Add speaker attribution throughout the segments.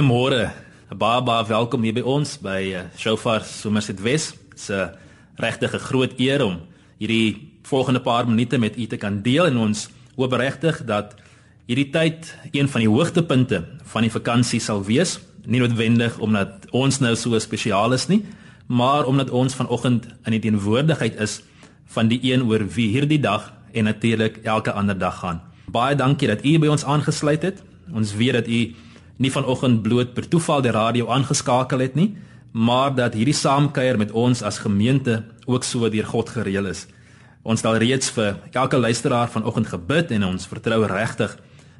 Speaker 1: Goeiemôre. Baie baie welkom hier by ons by uh, Shofar Somerset Wes. Dit's 'n regtig 'n groot eer om hierdie volgende paar minute met u te kan deel en ons hoop regtig dat hierdie tyd een van die hoogtepunte van die vakansie sal wees. Nie noodwendig omdat ons nou so spesiaal is nie, maar omdat ons vanoggend in die teenwoordigheid is van die een oor wie hierdie dag en natuurlik elke ander dag gaan. Baie dankie dat u by ons aangesluit het. Ons weet dat u nie vanoggend bloot per toeval die radio aangeskakel het nie, maar dat hierdie saamkuier met ons as gemeente ook so deur God gereël is. Ons het al reeds vir elke luisteraar vanoggend gebid en ons vertrou regtig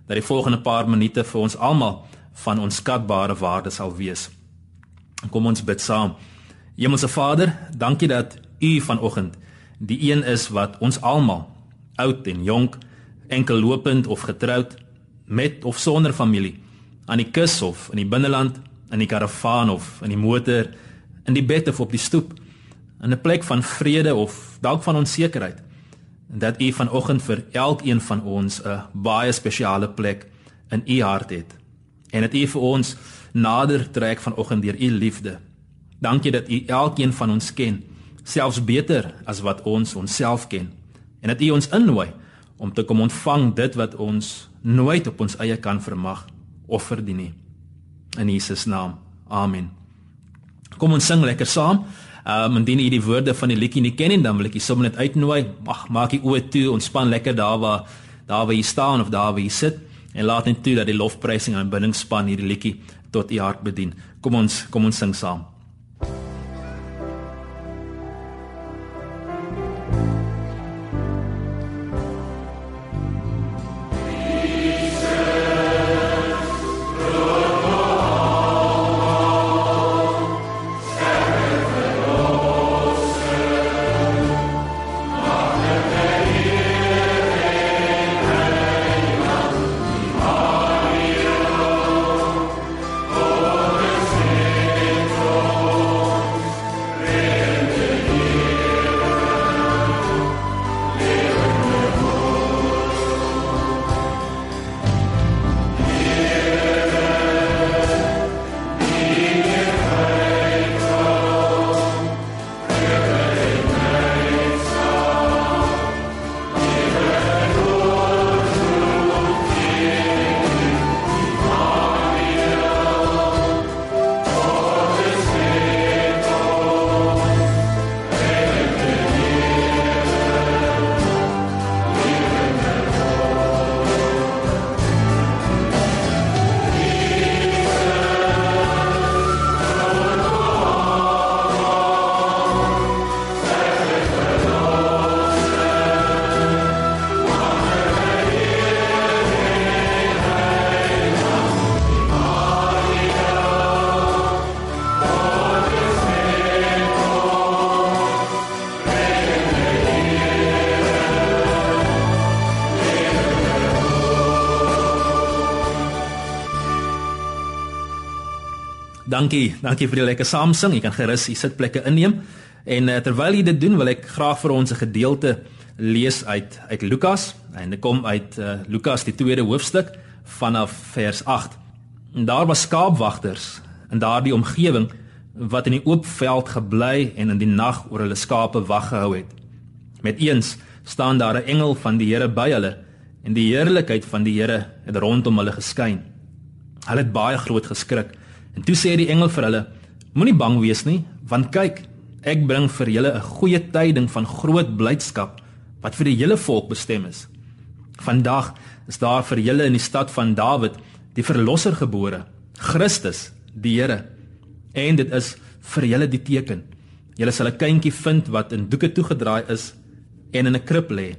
Speaker 1: dat die volgende paar minute vir ons almal van onskatbare waarde sal wees. Kom ons bid saam. Hemelse Vader, dankie dat U vanoggend die een is wat ons almal, oud en jonk, enkel lopend of getroud, met of sonder familie, aan die kus of in die binneland, in die karavaan of in die motor, in die bed of op die stoep, in 'n plek van vrede of dalk van onsekerheid. En dat U vanoggend vir elkeen van ons 'n baie spesiale plek in U hart het. En dat U vir ons nader trek vanoggend deur U liefde. Dankie dat U elkeen van ons ken, selfs beter as wat ons onsself ken. En dat U ons innooi om te kom ontvang dit wat ons nooit op ons eie kan vermag of verdien nie. In Jesus naam. Amen. Kom ons sing lekker saam. Ehm um, indien jy die woorde van die liedjie nie ken nie, dan wil ek jy sommer net uitnooi. Mag maak die oë toe, ontspan lekker daar waar daar waar jy staan of daar waar jy sit en laat net toe dat die lofprysing en aanbiddingspan hierdie liedjie tot u hart bedien. Kom ons kom ons sing saam. Dankie, dankie vir die lekker saamsing. Jy kan gerus die sitplekke inneem. En uh, terwyl jy dit doen, wil ek graag vir ons 'n gedeelte lees uit uit Lukas. En dit kom uit uh, Lukas die tweede hoofstuk vanaf vers 8. En daar was skaapwagters in daardie omgewing wat in die oop veld gebly en in die nag oor hulle skape wag gehou het. Met eens staan daar 'n engel van die Here by hulle en die heerlikheid van die Here het rondom hulle geskyn. Hulle het baie groot geskrik. En toe sê die engel vir hulle: Moenie bang wees nie, want kyk, ek bring vir julle 'n goeie tyding van groot blydskap wat vir die hele volk bestem is. Vandag is daar vir julle in die stad van Dawid die verlosser gebore, Christus, die Here. En dit is vir julle die teken. Julle sal 'n kindjie vind wat in doeke toegedraai is en in 'n krib lê.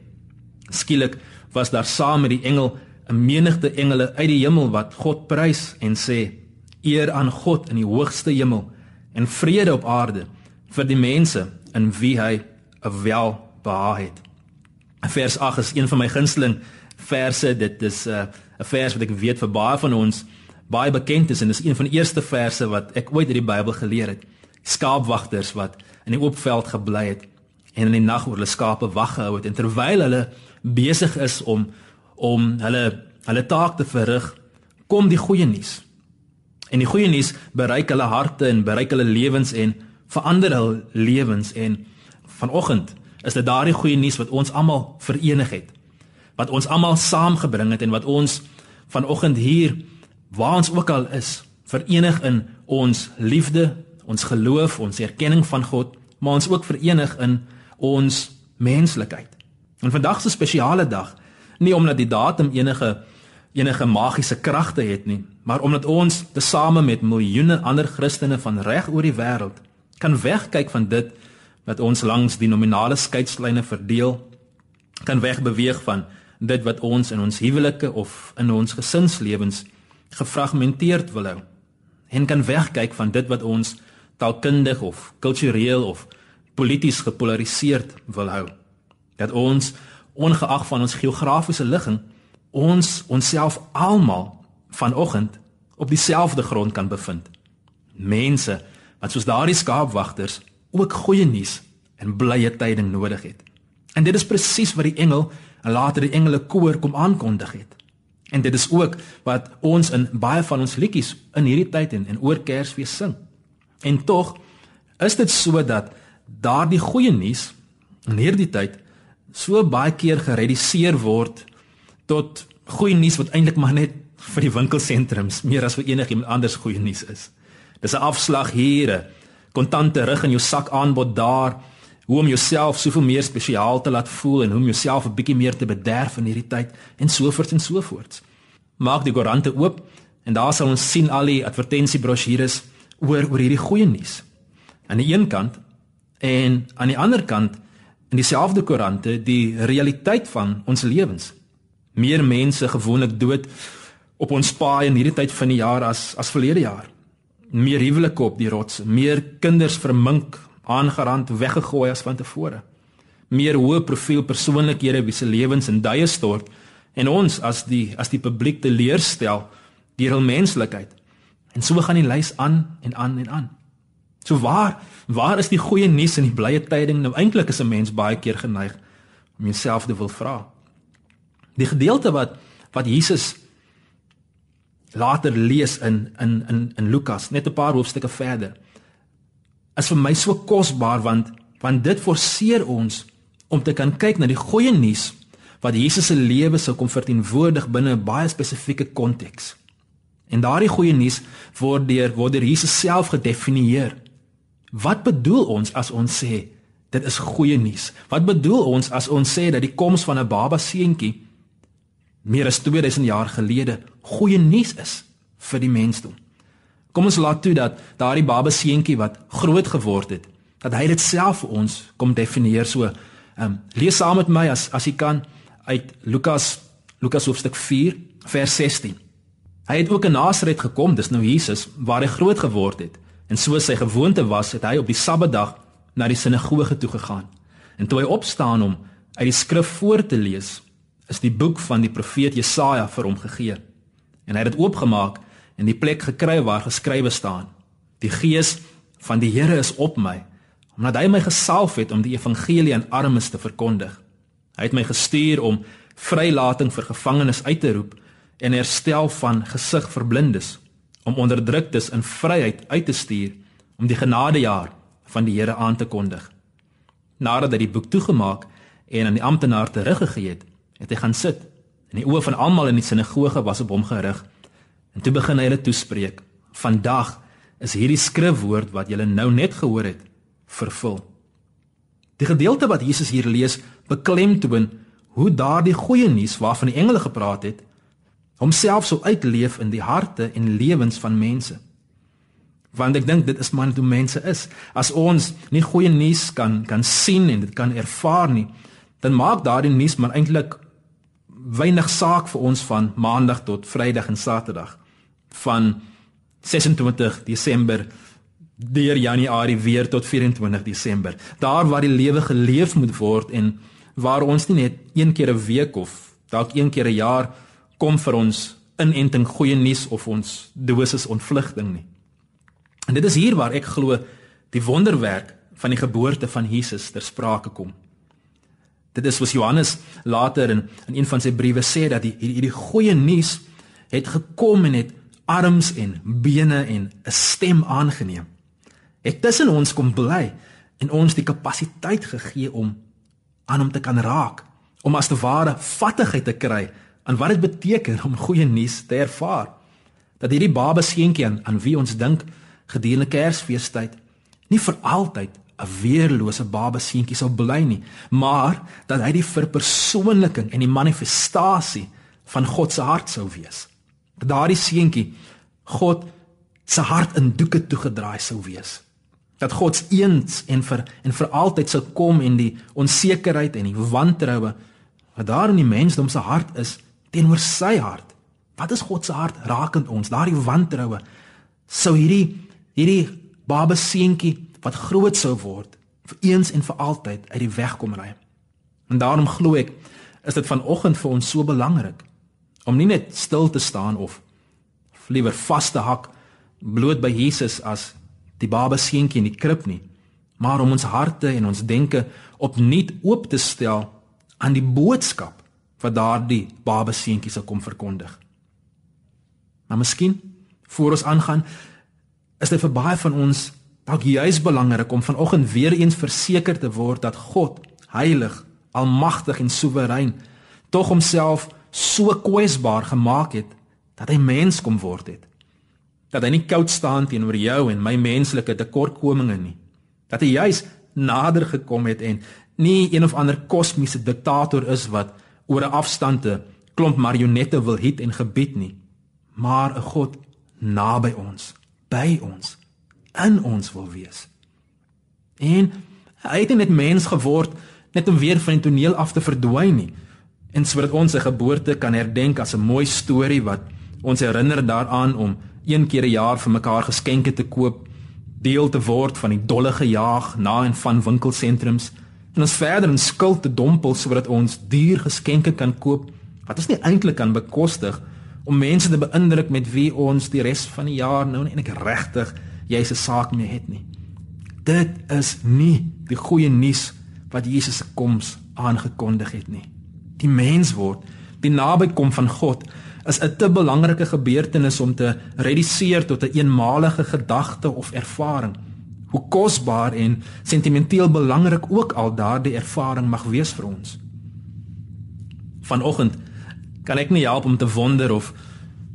Speaker 1: Skielik was daar saam met die engel 'n menigte engele uit die hemel wat God prys en sê: eer aan God in die hoogste hemel en vrede op aarde vir die mense in wie hy 'n wel behaag het. Vers 8 is een van my gunsteling verse. Dit is 'n uh, vers wat ek weet vir baie van ons baie bekend is en dis een van die eerste verse wat ek ooit uit die Bybel geleer het. Skaapwagters wat in die oop veld gebly het en in die nag oor hulle skape wag gehou het en terwyl hulle besig is om om hulle hulle taak te verrig, kom die goeie nuus En die goeie nuus bereik hulle harte en bereik hulle lewens en verander hul lewens en vanoggend is dit daardie goeie nuus wat ons almal verenig het. Wat ons almal saamgebring het en wat ons vanoggend hier waar ons ook al is, verenig in ons liefde, ons geloof, ons erkenning van God, maar ons ook verenig in ons menslikheid. En vandag 'n spesiale dag, nie omdat die datum enige enige magiese kragte het nie, maar omdat ons tesame met miljoene ander Christene van reg oor die wêreld kan wegkyk van dit wat ons langs die nominale skeidslyne verdeel, kan wegbeweeg van dit wat ons in ons huwelike of in ons gesinslewens gefragmenteerd wil hou en kan wegkyk van dit wat ons taalkundig of kultureel of polities gepolariseerd wil hou. Dat ons ongeag van ons geografiese ligging ons onsself almal vanoggend op dieselfde grond kan bevind. Mense wat soos daardie skaapwagters ook goeie nuus en blye tyding nodig het. En dit is presies wat die engel en later die engele koor kom aankondig het. En dit is ook wat ons in baie van ons liedjies in hierdie tyd en, en oor Kersfees sing. En tog is dit so dat daardie goeie nuus in hierdie tyd so baie keer gereduseer word tot goeie nuus wat eintlik maar net vir die winkelsentrums meer as vir enigiemand anders goeie nuus is. Dis 'n afslag hier, kontante rig in jou sak aanbod daar, hoe om jouself soveel meer spesiaal te laat voel en hoe om jouself 'n bietjie meer te bederf in hierdie tyd en sovoorts en sovoorts. Maak die koerante oop en daar sal ons sien al die advertensiebrosjures oor oor hierdie goeie nuus. Aan die een kant en aan die ander kant in dieselfde koerante die realiteit van ons lewens. Meer mense gewoonlik dood op ons paai in hierdie tyd van die jaar as as verlede jaar. Meer huwelike op die rots, meer kinders vermink aangerand weggegooi as van tevore. Meer hoë profiel persoonlikhede wie se lewens in duie stort en ons as die as die publiek te leerstel deur hul menslikheid. En so gaan die lys aan en aan en aan. So waar waar is die goeie nuus en die blye tyding? Nou eintlik is 'n mens baie keer geneig om jouself te wil vra. Die gedeelte wat wat Jesus later lees in in in in Lukas net 'n paar hoofstukke verder is vir my so kosbaar want want dit forceer ons om te kan kyk na die goeie nuus wat Jesus se lewe sou kom verteenwoordig binne 'n baie spesifieke konteks. En daardie goeie nuus word deur word deur Jesus self gedefinieer. Wat bedoel ons as ons sê dit is goeie nuus? Wat bedoel ons as ons sê dat die koms van 'n baba seentjie meer as 2000 jaar gelede goeie nuus is vir die mensdom? Kom ons laat toe dat daardie baba seentjie wat groot geword het, dat hy dit self vir ons kom definieer so. Ehm um, lees saam met my as as jy kan uit Lukas Lukas hoofstuk 4 vers 16. Hy het ook in Nasaret gekom, dis nou Jesus waar hy groot geword het. En soos sy gewoonte was, het hy op die Sabbatdag na die sinagoge toe gegaan. En toe hy opstaan om uit die skrif voor te lees, is die boek van die profeet Jesaja vir hom gegee. En hy het dit oopgemaak en die plek gekry waar geskrywe staan: Die gees van die Here is op my, omdat hy my gesalf het om die evangelie aan armes te verkondig. Hy het my gestuur om vrylating vir gevangenes uit te roep en herstel van gesig vir blindes, om onderdruktes in vryheid uit te stuur, om die genadejaar van die Here aan te kondig. Nadat hy die boek toegemaak en aan die amptenaar teruggegee het, het hy gaan sit. En die oë van almal in die sinagoge was op hom gerig. En toe begin hy hulle toespreek: "Vandag is hierdie skrifwoord wat julle nou net gehoor het, vervul." Die gedeelte wat Jesus hier lees, beklemtoon hoe daardie goeie nuus waarvan die engele gepraat het, homself sou uitleef in die harte en lewens van mense. Want ek dink dit is maar hoe mense is. As ons nie goeie nuus kan kan sien en dit kan ervaar nie, dan maak daardie nuus maar eintlik weinig saak vir ons van maandag tot vrydag en saterdag van 26 Desember deur Januarie weer tot 24 Desember. Daar waar die lewe geleef moet word en waar ons nie net een keer 'n week of dalk een keer 'n jaar kom vir ons inenting goeie nuus of ons dosis ontvlugting nie. En dit is hier waar ek glo die wonderwerk van die geboorte van Jesus ter sprake kom. Dit is wat Johannes later in in een van sy briewe sê dat die hierdie goeie nuus het gekom en het arms en bene en 'n stem aangeneem. Het tussen ons kom bly en ons die kapasiteit gegee om aan hom te kan raak, om as te ware vattigheid te kry aan wat dit beteken om goeie nuus te ervaar. Dat hierdie baba seentjie aan, aan wie ons dink gedurende Kersfeestyd nie vir altyd 'n weerlose baba seentjie sou bly nie, maar dat hy die verpersoonliking en die manifestasie van God se hart sou wees. Dat daardie seentjie God se hart in doeke toegedraai sou wees. Dat God eens en vir en vir altyd sou kom en die onsekerheid en die wantroue wat daar in die mensdom se hart is teenoor sy hart. Wat is God se hart rakend ons? Daardie wantroue sou hierdie hierdie baba seentjie wat groot sou word vir eens en vir altyd uit die weg kom ry. En daarom glo ek is dit vanoggend vir ons so belangrik om nie net stil te staan of liewer vas te hak bloot by Jesus as die baba seentjie in die krib nie, maar om ons harte en ons denke opnuut oop te stel aan die boodskap wat daardie baba seentjie sou kom verkondig. Maar miskien voor ons aangaan is dit vir baie van ons dalk juis belangrik om vanoggend weer eens verseker te word dat God heilig, almagtig en soewerein tog homself so kwesbaar gemaak het dat hy mens kom word het. Dat hy nie koud staan teenoor jou en my menslike tekortkominge nie. Dat hy juis nader gekom het en nie een of ander kosmiese diktator is wat oor 'n afstande klomp marionette wil hit en gebied nie, maar 'n God naby ons, by ons in ons wil wees. En hy het net mens geword net om weer van die toneel af te verdwyn nie. En sodat ons se geboorte kan herdenk as 'n mooi storie wat ons herinner daaraan om een keer 'n jaar vir mekaar geskenke te koop, deel te word van die dolle gejaag na en van winkelsentrums en ons verder in skuld te dompel sodat ons duur geskenke kan koop wat ons nie eintlik kan bekostig om mense te beïndruk met wie ons die res van die jaar nou net regtig jy se saak mee het nie. Dit is nie die goeie nuus wat Jesus se koms aangekondig het nie. Die mens word, die nabykom van God is 'n te belangrike gebeurtenis om te reduseer tot 'n een eenmalige gedagte of ervaring. Hoe kosbaar en sentimenteel belangrik ook al daardie ervaring mag wees vir ons. Vanoggend kan ek nie help om te wonder of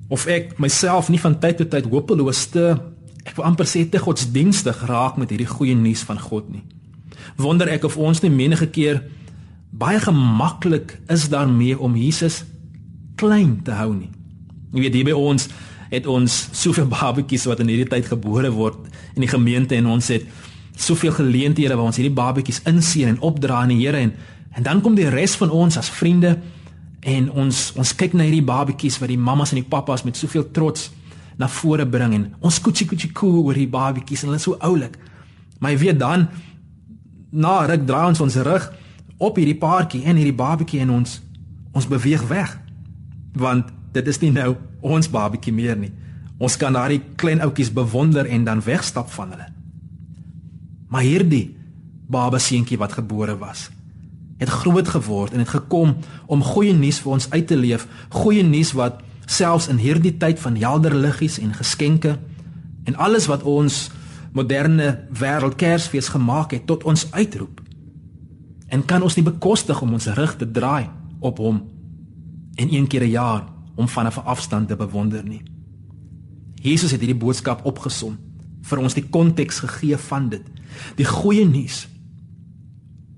Speaker 1: of ek myself nie van tyd tot tyd hopeloos te ek wil amper sê te godsdienstig raak met hierdie goeie nuus van God nie. Wonder ek of ons nie menige keer baie gemaklik is daarmee om Jesus klein te hou nie. Jy weet hier by ons het ons soveel babetjies wat in hierdie tyd gebore word in die gemeente en ons het soveel geleenthede waar ons hierdie babetjies inseën en opdra aan die Here en en dan kom die res van ons as vriende en ons ons kyk na hierdie babetjies wat die mammas en die pappas met soveel trots na vore bring en ons koetsie koetsie koe oor die babietjies en hulle is so oulik. Maar jy weet dan na ruk draai ons ons rug op hierdie paartjie en hierdie babietjie en ons ons beweeg weg. Want dit is nie nou ons babietjie meer nie. Ons kan daai klein ouetjies bewonder en dan wegstap van hulle. Maar hierdie baba seentjie wat gebore was, het groot geword en het gekom om goeie nuus vir ons uit te leef, goeie nuus wat selfs in hierdie tyd van helder liggies en geskenke en alles wat ons moderne wêreld Kersfees gemaak het tot ons uitroep. En kan ons nie bekostig om ons rug te draai op hom en een keer 'n jaar om van 'n afstand te bewonder nie. Jesus het hierdie boodskap opgesom vir ons die konteks gegee van dit. Die goeie nuus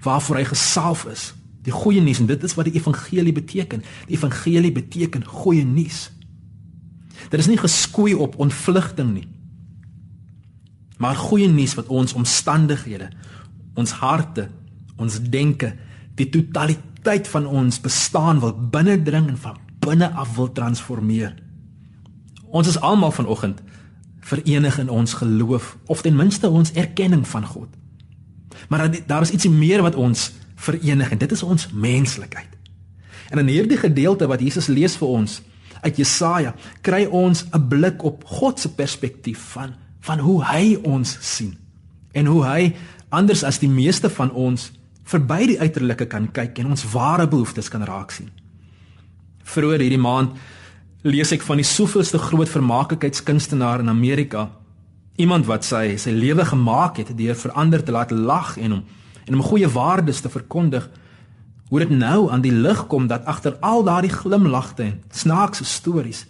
Speaker 1: waarvoor hy gesalf is Die goeie nuus en dit is wat die evangelie beteken. Die evangelie beteken goeie nuus. Dit is nie geskoei op ontvlugting nie. Maar goeie nuus wat ons omstandighede, ons harte, ons denke, die totaliteit van ons bestaan wil binnendring en van binne af wil transformeer. Ons is almal vanoggend verenig in ons geloof of ten minste ons erkenning van God. Maar daar is ietsie meer wat ons verenig en dit is ons menslikheid. En in hierdie gedeelte wat Jesus lees vir ons uit Jesaja, kry ons 'n blik op God se perspektief van van hoe hy ons sien en hoe hy anders as die meeste van ons verby die uiterlike kan kyk en ons ware behoeftes kan raak sien. Vroeër hierdie maand lees ek van die soveelste groot vermaaklikheidskunstenaar in Amerika. Iemand wat sy sy lewe gemaak het deur verander te laat lag en hom en om goeie waardes te verkondig. Hoe dit nou aan die lig kom dat agter al daardie glimlagte en snaakse stories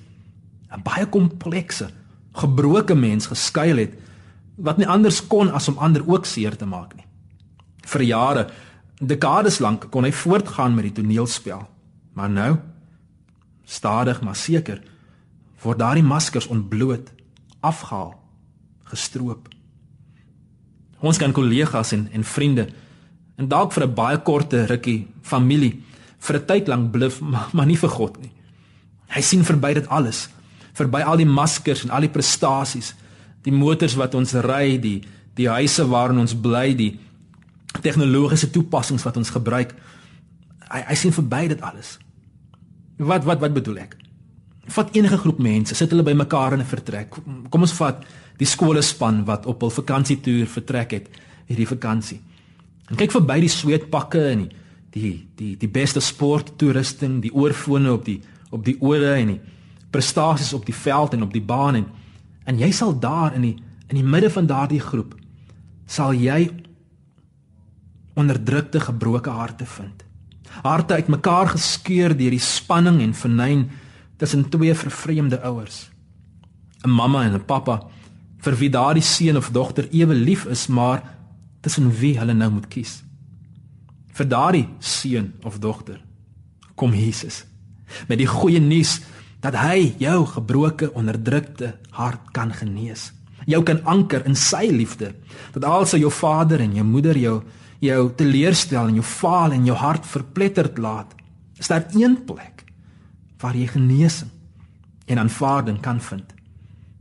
Speaker 1: 'n baie komplekse, gebroke mens geskuil het wat nie anders kon as om ander ook seer te maak nie. Vir jare, dekades lank kon hy voortgaan met die toneelspel. Maar nou, stadig maar seker, word daardie maskers ontbloot, afgehaal, gestroop. Ons kan kollegas en en vriende en dalk vir 'n baie korte rukkie familie vir 'n tyd lank bluf, maar, maar nie vir God nie. Hy sien verby dit alles, verby al die maskers en al die prestasies, die motors wat ons ry, die die huise waarin ons bly, die tegnologiese toepassings wat ons gebruik. Hy hy sien verby dit alles. Wat wat wat bedoel ek? Vat enige groep mense, sit hulle bymekaar in 'n vertrek. Kom ons vat die skoolspan wat op hul vakansietoer vertrek het hierdie vakansie. En kyk verby die sweetpakke en die die die die beste sporttoerusting, die oorfone op die op die ore en die prestasies op die veld en op die baan en en jy sal daar in die in die midde van daardie groep sal jy onderdrukte gebroke harte vind. Harte uitmekaar geskeur deur die spanning en vernyn tussen twee vervreemde ouers. 'n Mamma en 'n pappa vir wie daardie seun of dogter ewe lief is, maar tussen wie hulle nou moet kies. Vir daardie seun of dogter kom Jesus met die goeie nuus dat hy jou gebroke onderdrukte hart kan genees. Jou kan anker in sy liefde. Dat alsa jou vader en jou moeder jou jou teleurstel en jou faal en jou hart verpletterd laat, is daar een plek waar jy genesing en aanvaarding kan vind.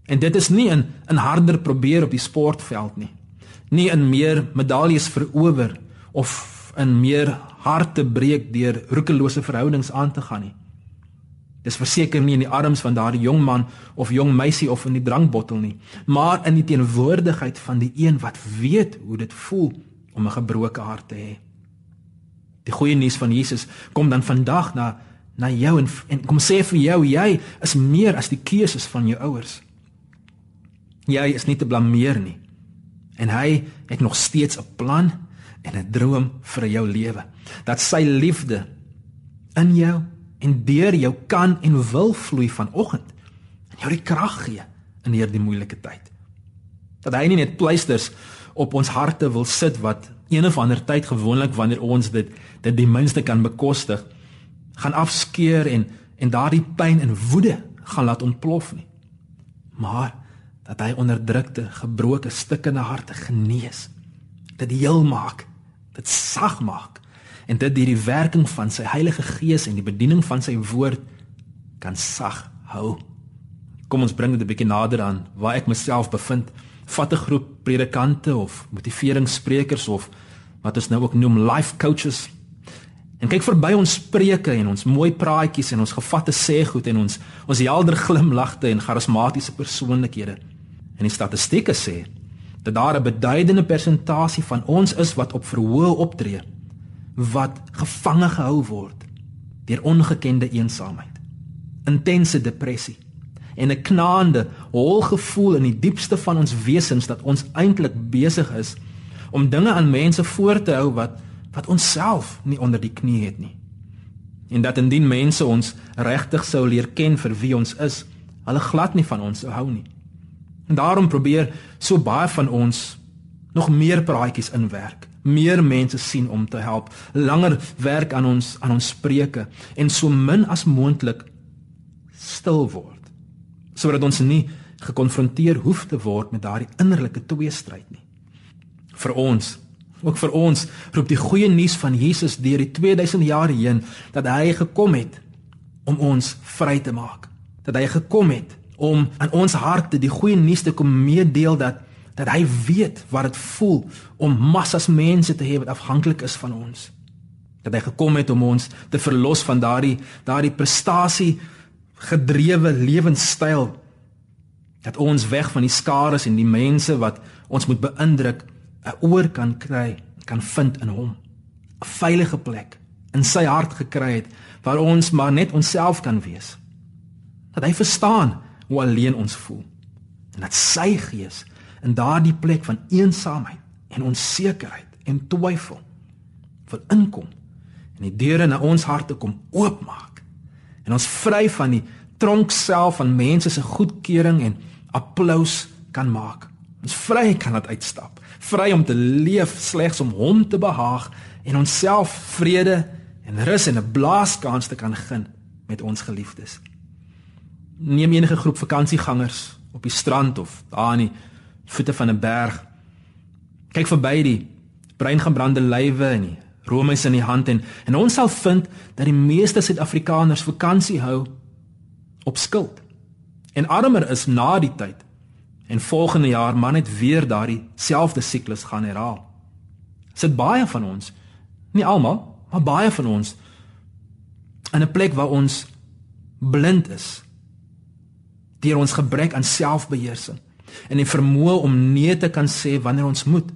Speaker 1: En dit is nie in 'n harder probeer op die sportveld nie. Nie in meer medaljes verower of in meer harte breek deur roekelose verhoudings aan te gaan nie. Dis verseker nie in die arms van daardie jong man of jong meisie of in die drankbottel nie, maar in die teenwoordigheid van die een wat weet hoe dit voel om 'n gebroke hart te hê. Die goeie nuus van Jesus kom dan vandag na na jou en, en kom sê vir jou jy is meer as die keuses van jou ouers. Jy is nie te blameer nie. En hy het nog steeds 'n plan en 'n droom vir jou lewe. Dat sy liefde in jou en deur jou kan en wil vloei vanoggend en jou die krag gee in hierdie moeilike tyd. Dat hy nie net pleisters op ons harte wil sit wat een of ander tyd gewoonlik wanneer ons dit dit die minste kan bekostig gaan afskeur en en daardie pyn en woede gaan laat ontplof nie maar dat hy onderdrukte gebroke stukkende harte genees dit heel maak dit sag maak en dit deur die werking van sy Heilige Gees en die bediening van sy woord kan sag hou. Kom ons bring dit 'n bietjie nader aan waar ek myself bevind. Vat 'n groep predikante of motiveringssprekers of wat ons nou ook noem life coaches en kyk verby ons spreuke en ons mooi praatjies en ons gevatte sê goed en ons ons helder glimlagte en charismatiese persoonlikhede en die statistieke sê dat daar 'n beduidende persentasie van ons is wat op verhoog optree wat gevange gehou word deur ongekende eensaamheid intense depressie en 'n knaande, hol gevoel in die diepste van ons wesens dat ons eintlik besig is om dinge aan mense voor te hou wat wat ons self nie onder die knie het nie. En dat indien mense ons regtig sou leer ken vir wie ons is, hulle glad nie van ons hou nie. En daarom probeer so baie van ons nog meer praatjies inwerk, meer mense sien om te help, langer werk aan ons aan ons spreuke en so min as moontlik stil word sodat ons nie gekonfronteer hoef te word met daardie innerlike tweestryd nie. Vir ons, ook vir ons, roep die goeie nuus van Jesus deur die 2000 jaar heen dat hy gekom het om ons vry te maak. Dat hy gekom het om aan ons harte die goeie nuus te kom meedeel dat dat hy weet wat dit voel om massas mense te hê wat afhanklik is van ons. Dat hy gekom het om ons te verlos van daardie daardie prestasie gedrewe lewenstyl dat ons weg van die skares en die mense wat ons moet beïndruk 'n oor kan kry kan vind in hom. 'n veilige plek in sy hart gekry het waar ons maar net onsself kan wees. Dat hy verstaan hoe alleen ons voel. En dat sy gees in daardie plek van eensaamheid en onsekerheid en twyfel wil inkom en die deure na ons harte kom oopmaak. En ons vry van die tronk self van mense se goedkeuring en applous kan maak. Ons vry kan dit uitstap. Vry om te leef slegs om hom te behaag en onsself vrede en rus en 'n blaaskans te kan gun met ons geliefdes. Neem enige groep vakansiegangers op die strand of daar aan die voete van 'n berg. Kyk verby die breingebrande lywe en die roemes in die hand en en ons sal vind dat die meeste Suid-Afrikaners vakansie hou op skuld. En armer is na die tyd en volgende jaar maar net weer daardie selfde siklus gaan herhaal. Sit baie van ons, nie almal, maar baie van ons in 'n plek waar ons blind is deur ons gebrek aan selfbeheersing en die vermoë om nee te kan sê wanneer ons moet.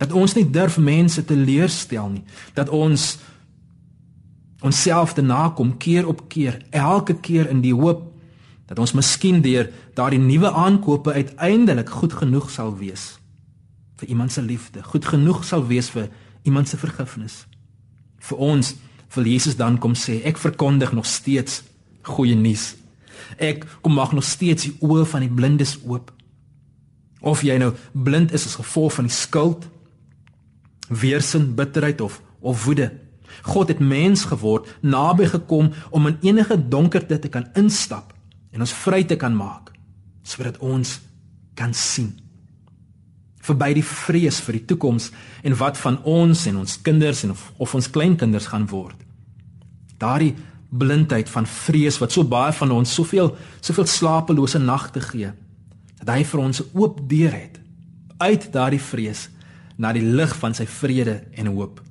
Speaker 1: Dat ons nie durf mense te leerstel nie, dat ons onsself te nakom keer op keer, elke keer in die hoop dat ons miskien deur daardie nuwe aankope uiteindelik goed genoeg sal wees vir iemand se liefde, goed genoeg sal wees vir iemand se vergifnis. Vir ons wil Jesus dan kom sê, ek verkondig nog steeds goeie nuus. Ek kom maak nog steeds die oë van die blindes oop. Of jy nou blind is as gevolg van die skuld, weerstand, bitterheid of of woede. God het mens geword, naby gekom om in enige donkerte te kan instap en ons vry te kan maak sodat ons kan sien verby die vrees vir die toekoms en wat van ons en ons kinders en of, of ons kleinkinders gaan word daardie blindheid van vrees wat so baie van ons soveel soveel slapelose nagte gee dat hy vir ons 'n oop deur het uit daardie vrees na die lig van sy vrede en hoop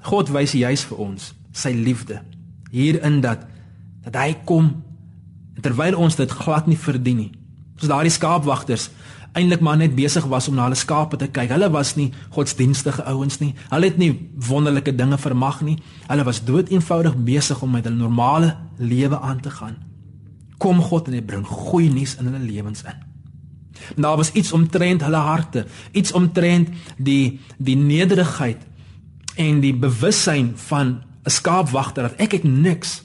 Speaker 1: God wys juis vir ons sy liefde hierin dat dat hy kom terwyl ons dit glad nie verdien nie. Soos daardie skaapwagters eintlik maar net besig was om na hulle skape te kyk. Hulle was nie godsdienstige ouens nie. Hulle het nie wonderlike dinge vermag nie. Hulle was doeteenvoudig besig om met hulle normale lewe aan te gaan. Kom God en hy bring goeie nuus in hulle lewens in. En daar was iets omtrent hulle harte, iets omtrent die die nederigheid en die bewussyn van 'n skaapwagter dat ek het niks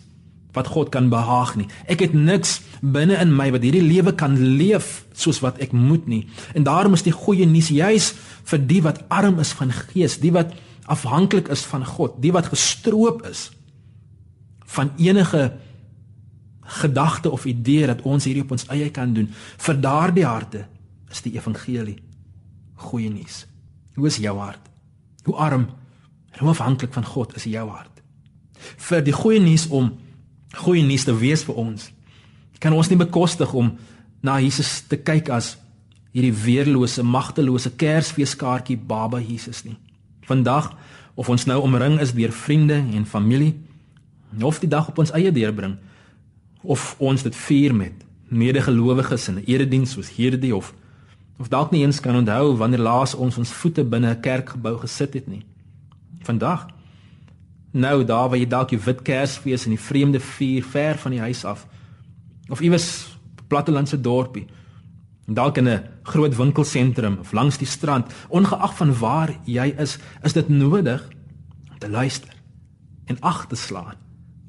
Speaker 1: wat God kan behaag nie. Ek het niks binne in my wat hierdie lewe kan leef soos wat ek moet nie. En daarom is die goeie nuus juis vir die wat arm is van gees, die wat afhanklik is van God, die wat gestroop is van enige gedagte of idee dat ons hierdie op ons eie kan doen. Vir daardie harte is die evangelie goeie nuus. Hoe is jou hart? Hoe arm en hoe afhanklik van God is jou hart? Vir die goeie nuus om goeie nuus te wees vir ons. Kan ons nie bekostig om na Jesus te kyk as hierdie weerlose, magtelose Kersfeeskaartjie Baba Jesus nie. Vandag of ons nou omring is deur vriende en familie, of die dag op ons eie deurbring of ons dit vier met medegelowiges in 'n erediens soos hierdie of of dalk nie eens kan onthou wanneer laas ons ons voete binne 'n kerkgebou gesit het nie. Vandag nou daar waar jy dalk jou wit kersfees in die vreemde vuur ver van die huis af of iewers plattelandse dorpie dalk in 'n groot winkelsentrum of langs die strand ongeag van waar jy is is dit nodig om te luister en ag te slaan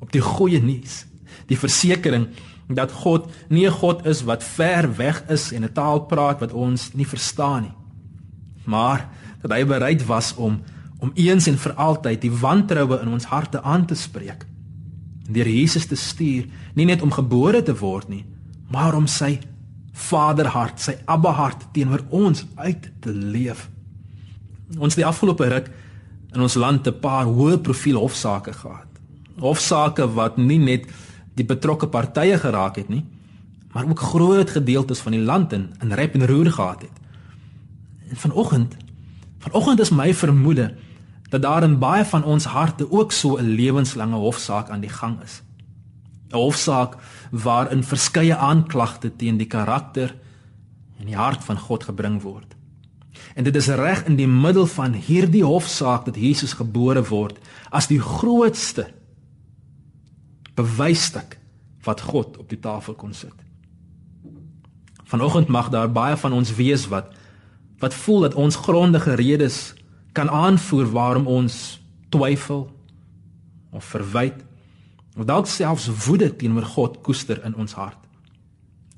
Speaker 1: op die goeie nuus die versekering dat God nie 'n God is wat ver weg is en 'n taal praat wat ons nie verstaan nie maar dat hy bereid was om om eens en vir altyd die wantroue in ons harte aan te spreek. Deur Jesus te stuur, nie net om gebore te word nie, maar om sy Vaderhart, sy Abba hart teenoor ons uit te leef. Ons het die afgelope ruk in ons land 'n paar hoë profiel hofsaake gehad. Hofsaake wat nie net die betrokke partye geraak het nie, maar ook groot gedeeltes van die land in in rep en roer gehad het. En vanoggend, vanoggend is my vermoede dat daar in baie van ons harte ook so 'n lewenslange hofsaak aan die gang is. 'n Hofsaak waarin verskeie aanklagte teen die karakter en die hart van God gebring word. En dit is reg in die middel van hierdie hofsaak dat Jesus gebore word as die grootste bewysstuk wat God op die tafel kon sit. Vanoggend mag daar baie van ons wees wat wat voel dat ons grondige redes kan aanvoer waarom ons twyfel of verwyd of dalk selfs woede teenoor God koester in ons hart.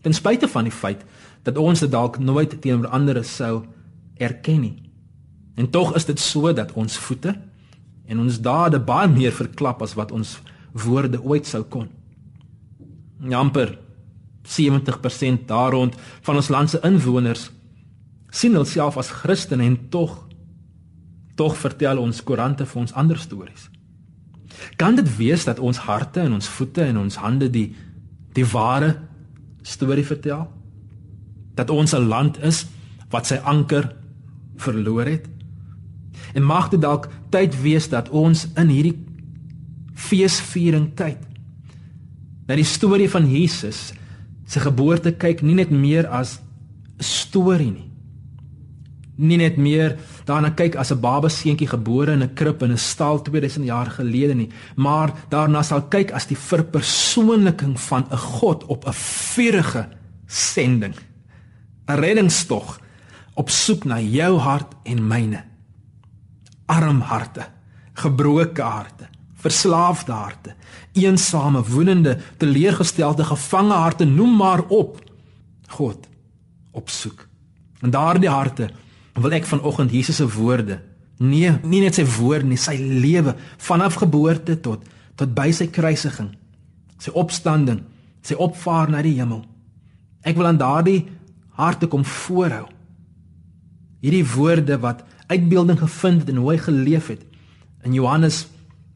Speaker 1: Ten spyte van die feit dat ons dit dalk nooit teenoor ander sou erken nie. En tog is dit so dat ons voete en ons dade baie meer verklap as wat ons woorde ooit sou kon. Jamper 70% daar rond van ons land se inwoners sien hulself as Christene en tog tog vertel ons koerante vir ons ander stories. Kan dit wees dat ons harte en ons voete en ons hande die die ware storie vertel? Dat ons 'n land is wat sy anker verloor het? En mag dit dalk tyd wees dat ons in hierdie feesviering tyd na die storie van Jesus se geboorte kyk nie net meer as 'n storie nie. Nie net meer daarna kyk as 'n baba seentjie gebore in 'n krib in 'n stal 2000 jaar gelede nie, maar daarna sal kyk as die verpersoonliking van 'n God op 'n vuurige sending. 'n Reddingstog op soek na jou hart en myne. Arm harte, gebroke harte, verslaafde harte, eensame, woedende, teleurgestelde, gevange harte, noem maar op. God opsoek. En daardie harte wil ek vanoggend Jesus se woorde, nee, nie net sy woorde nie, sy lewe vanaf geboorte tot tot by sy kruisiging, sy opstanding, sy opvaar na die hemel. Ek wil aan daardie harte kom voorhou. Hierdie woorde wat uitbeelding gevind het en hoe hy geleef het in Johannes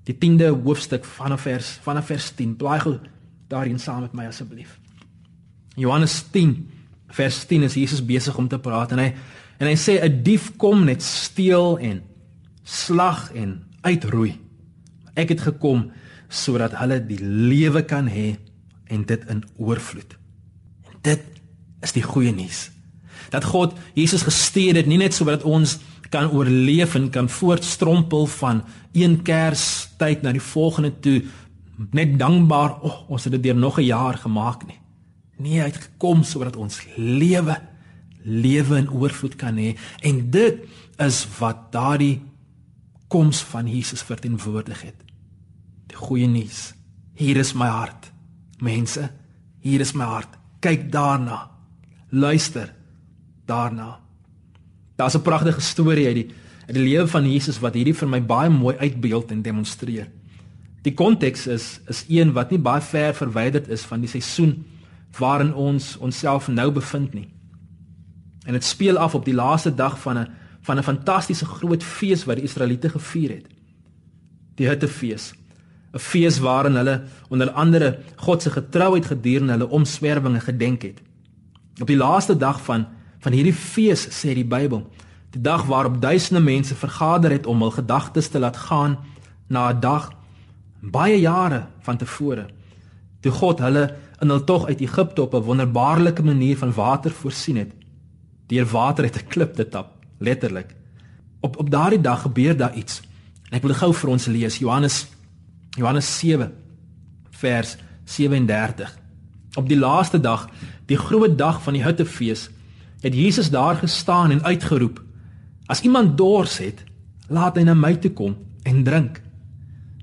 Speaker 1: die 10de hoofstuk vanaf vers vanaf vers 10. Blaai gou daarin saam met my asseblief. Johannes 10 vers 10 is Jesus besig om te praat en hy en hy sê 'n dief kom net steel en slag en uitroei. Ek het gekom sodat hulle die lewe kan hê en dit in oorvloed. En dit is die goeie nuus. Dat God Jesus gestuur het nie net sodat ons kan oorleef en kan voortstrompel van een Kerstyd na die volgende toe net dankbaar oh, ons het dit deur nog 'n jaar gemaak nie. Nee, hy het gekom sodat ons lewe lewe in oorvloed kan hê en dit is wat daardie koms van Jesus verteenwoordig het. Die goeie nuus. Hier is my hart. Mense, hier is my hart. Kyk daarna. Luister daarna. Daar's 'n pragtige storie uit die uit die lewe van Jesus wat hierdie vir my baie mooi uitbeeld en demonstreer. Die konteks is is een wat nie baie ver verwyderd is van die seisoen waarin ons onsself nou bevind nie. En dit speel af op die laaste dag van 'n van 'n fantastiese groot fees wat die Israeliete gevier het. Die Hittefees. 'n Fees waarin hulle onder andere God se getrouheid gedurende hulle omswervinge gedenk het. Op die laaste dag van van hierdie fees sê die Bybel, die dag waarop duisende mense vergader het om hul gedagtes te laat gaan na 'n dag baie jare van tevore. Toe God hulle in hul tog uit Egipte op 'n wonderbaarlike manier van water voorsien het, deur water uit 'n klip te tap, letterlik. Op op daardie dag gebeur daar iets. En ek wil gou vir ons lees, Johannes Johannes 7 vers 37. Op die laaste dag, die groot dag van die Hittefees, het Jesus daar gestaan en uitgeroep: As iemand dors het, laat hy na my toe kom en drink.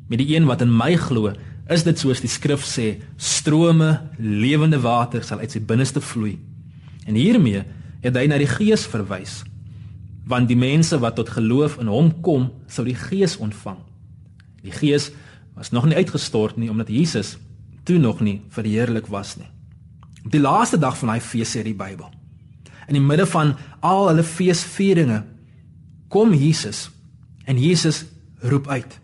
Speaker 1: Met die een wat in my glo, is dit soos die skrif sê, strome lewende water sal uit sy binneste vloei. En hiermee het hy na die Gees verwys. Want die mense wat tot geloof in hom kom, sou die Gees ontvang. Die Gees was nog nie uitgestort nie omdat Jesus toe nog nie verheerlik was nie. Op die laaste dag van daai fees sê die Bybel in die midde van al hulle feesvieringe kom Jesus en Jesus roep uit.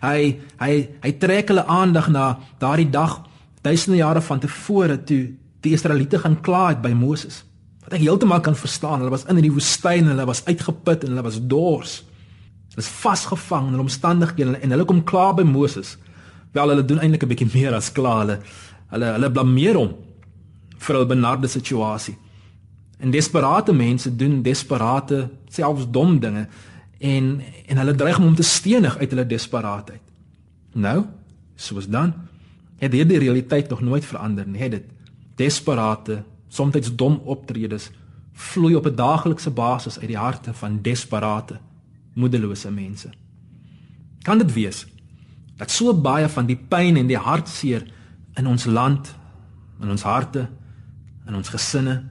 Speaker 1: Hy hy hy trek hulle aandag na daardie dag duisende jare van tevore toe die Israeliete gaan kla het by Moses. Wat ek heeltemal kan verstaan, hulle was in die woestyn, hulle was uitgeput en hulle was dors. Hulle is vasgevang in omstandighede en hulle kom kla by Moses. Wel hulle doen eintlik 'n bietjie meer as kla, hulle hulle hulle blameer hom vir hul benarde situasie. En desperate mense doen desperate selfs dom dinge en en hulle dreig om hom te stenig uit hulle desperaatheid. Nou, soos dan het hierdie realiteit nog nooit verander nie, het dit. Desperate, soms dom optredes vloei op 'n daaglikse basis uit die harte van desperate, moedelose mense. Kan dit wees dat so baie van die pyn en die hartseer in ons land, in ons harte, in ons gesinne,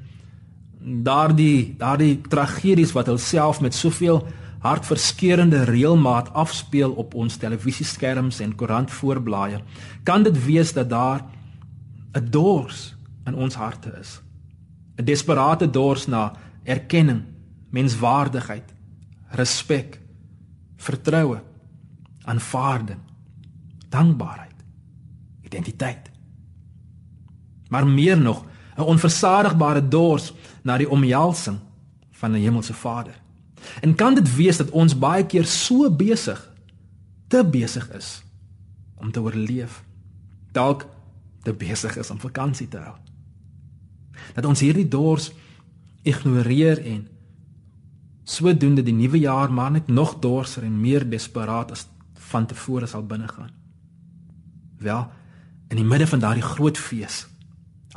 Speaker 1: daardie daardie tragedies wat hulself met soveel hartverskeurende reëlmaat afspeel op ons televisieskerms en koerantvoorblaaie, kan dit wees dat daar 'n dors in ons harte is. 'n Desperate dors na erkenning, menswaardigheid, respek, vertroue, aanvaarding, dankbaarheid, identiteit. Maar meer nog, 'n onversadigbare dors na die omhelsing van 'n hemelse Vader. En kan dit wees dat ons baie keer so besig te besig is om te oorleef, dalk te besig is om vakansie te hou. Dat ons hierdie dors ignoreer en sodoende die nuwe jaar maar net nog dorser en meer desperaat as van tevore sal binnegaan. Wel, in die midde van daardie groot fees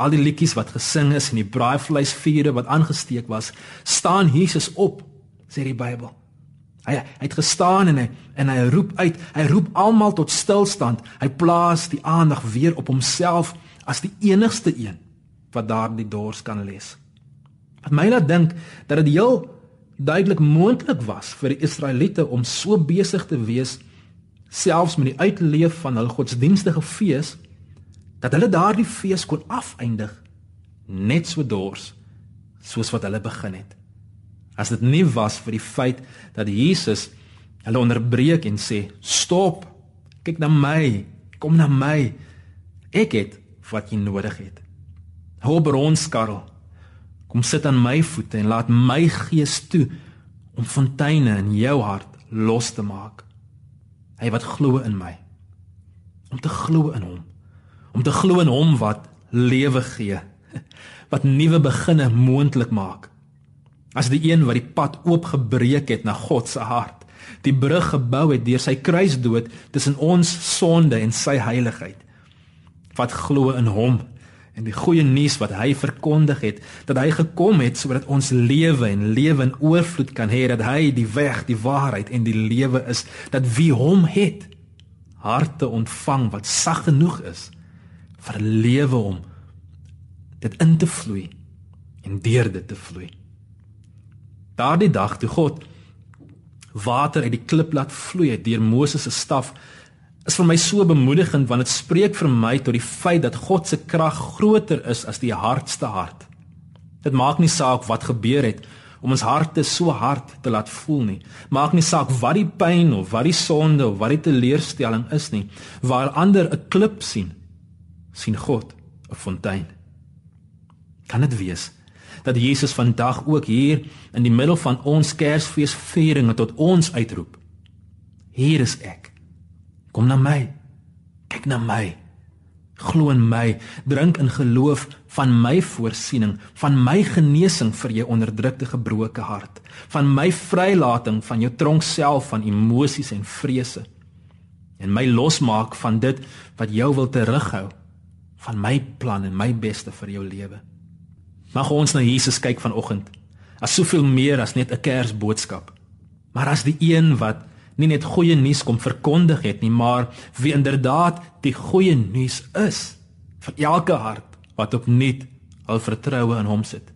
Speaker 1: Al die liedjies wat gesing is en die braaivleisvure wat aangesteek was, staan Jesus op, sê die Bybel. Hy hy het gestaan en hy en hy roep uit, hy roep almal tot stilstand. Hy plaas die aandag weer op homself as die enigste een wat daardie dors kan les. Wat my laat dink dat dit heel duidelik moontlik was vir die Israeliete om so besig te wees selfs met die uitleef van hul godsdienstige fees dat hulle daardie fees kon afeindig net so dors soos wat hulle begin het. As dit nie was vir die feit dat Jesus hulle onderbreek en sê: "Stop. Kyk na my. Kom na my. Ek het wat jy nodig het. Hou brons Karel. Kom sit aan my voete en laat my gees toe om fonteine in jou hart los te maak. Hy wat glo in my. Om te glo in hom om te glo in hom wat lewe gee, wat nuwe beginne moontlik maak. As die een wat die pad oopgebreek het na God se hart, die brug gebou het deur sy kruisdood tussen ons sonde en sy heiligheid. Wat glo in hom en die goeie nuus wat hy verkondig het dat hy gekom het sodat ons lewe en lewe in oorvloed kan hê dat hy die weg, die waarheid en die lewe is dat wie hom het harte ontvang wat sag genoeg is vir lewe om dit in te vloei en deur dit te vloei. Daardie dag toe God water uit die klip laat vloei deur Moses se staf is vir my so bemoedigend want dit spreek vir my tot die feit dat God se krag groter is as die hardste hart. Dit maak nie saak wat gebeur het om ons harte so hard te laat voel nie. Maak nie saak wat die pyn of wat die sonde of wat die teleurstelling is nie. Waar ander 'n klip sien, sien God 'n fontein. Kan dit wees dat Jesus vandag ook hier in die middel van ons Kersfeesviering tot ons uitroep? Hier is ek. Kom na my. Kyk na my. Glo in my, drink in geloof van my voorsiening, van my genesing vir jou onderdrukte gebroke hart, van my vrylating van jou tronk self van emosies en vrese en my losmaak van dit wat jou wil terughou van my plan en my beste vir jou lewe. Mag ons na Jesus kyk vanoggend as soveel meer as net 'n Kersboodskap, maar as die een wat nie net goeie nuus kom verkondig het nie, maar wie inderdaad die goeie nuus is vir elke hart wat opnuut hul vertroue in hom sit.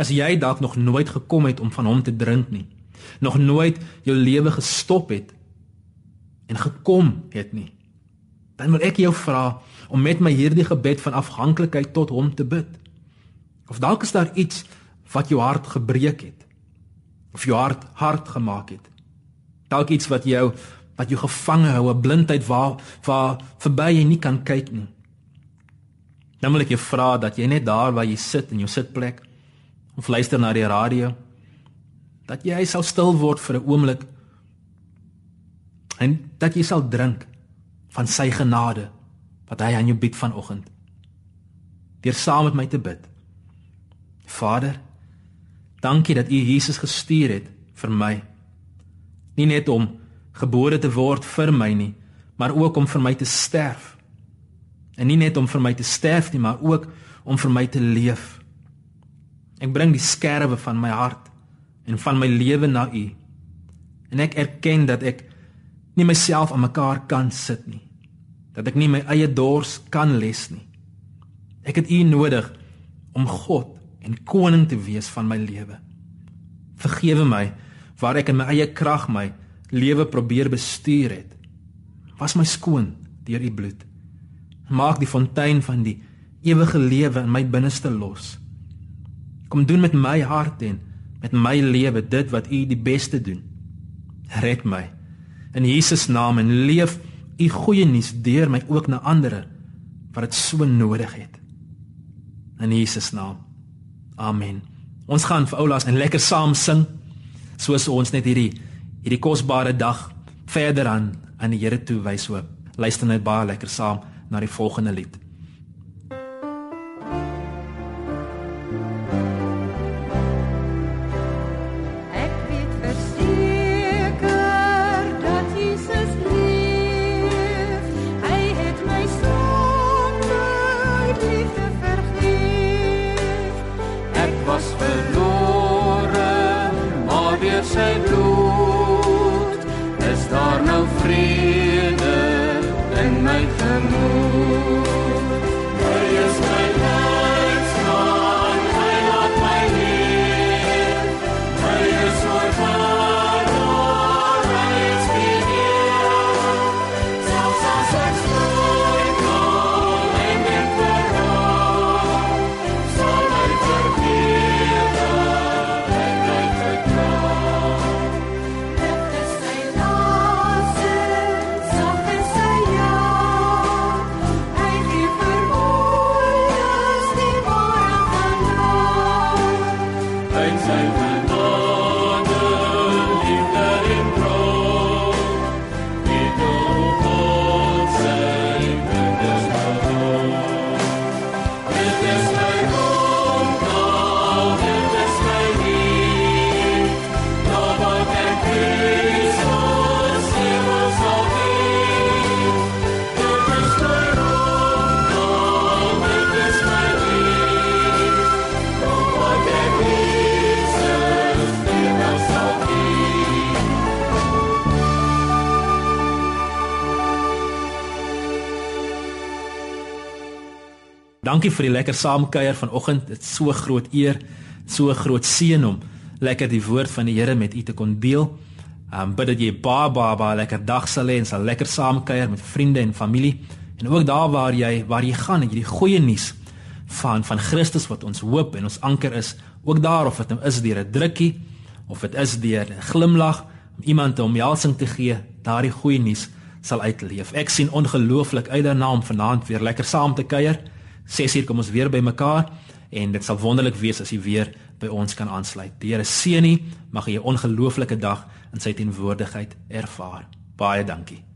Speaker 1: As jy dalk nog nooit gekom het om van hom te drink nie, nog nooit jou lewe gestop het en gekom het nie, dan wil ek jou vra om met my hierdie gebed van afhanklikheid tot hom te bid. Of dalk is daar iets wat jou hart gebreek het of jou hart hard gemaak het. Dalk iets wat jou wat jou gevange hou, 'n blindheid waar waar verby jy nie kan kyk nie. Dan wil ek jou vra dat jy net daar waar jy sit in jou sitplek of luister na die radio dat jy sal stil word vir 'n oomblik en dat jy sal drink van sy genade wat hy aan jou bied vanoggend. Deur saam met my te bid. Vader, dankie dat U Jesus gestuur het vir my. Nie net om gebore te word vir my nie, maar ook om vir my te sterf. En nie net om vir my te sterf nie, maar ook om vir my te leef. Ek bring die skerwe van my hart en van my lewe na U. En ek erken dat ek nie myself aan mekaar kan sit nie. Dat ek nie my eie dors kan les nie. Ek het U nodig om God en koning te wees van my lewe. Vergewe my waar ek in my eie krag my lewe probeer bestuur het. Was my skoon deur U bloed. Maak die fontein van die ewige lewe in my binneste los. Kom doen met my hart en met my lewe dit wat U die beste doen. Red my in Jesus naam en leef U goeie nuus deur my ook na ander wat dit so nodig het. In Jesus naam. Amen. Ons gaan vir oulas en lekker saam sing soos ons net hierdie hierdie kosbare dag verder aan aan die Here toe wys hoop. Luister net baie lekker saam na die volgende lied. Dankie vir die lekker saamkuier vanoggend. Dit so groot eer, so groot seën om lekker die woord van die Here met u te kon deel. Um bid dat jy baie baie baie lekker dag sal hê en sal lekker saamkuier met vriende en familie. En ook daar waar jy waar jy gaan, jy die goeie nuus van van Christus wat ons hoop en ons anker is, ook daar of dit nou is deur 'n drukkie of dit is deur 'n glimlag om iemand 'n omhelsing te gee, daardie goeie nuus sal uitleef. Ek sien ongelooflik uit daarna om vanaand weer lekker saam te kuier. 6 uur kom ons weer by mekaar en dit sal wonderlik wees as jy weer by ons kan aansluit. Die Here seën u, mag jy 'n ongelooflike dag in sy teenwoordigheid ervaar. Baie dankie.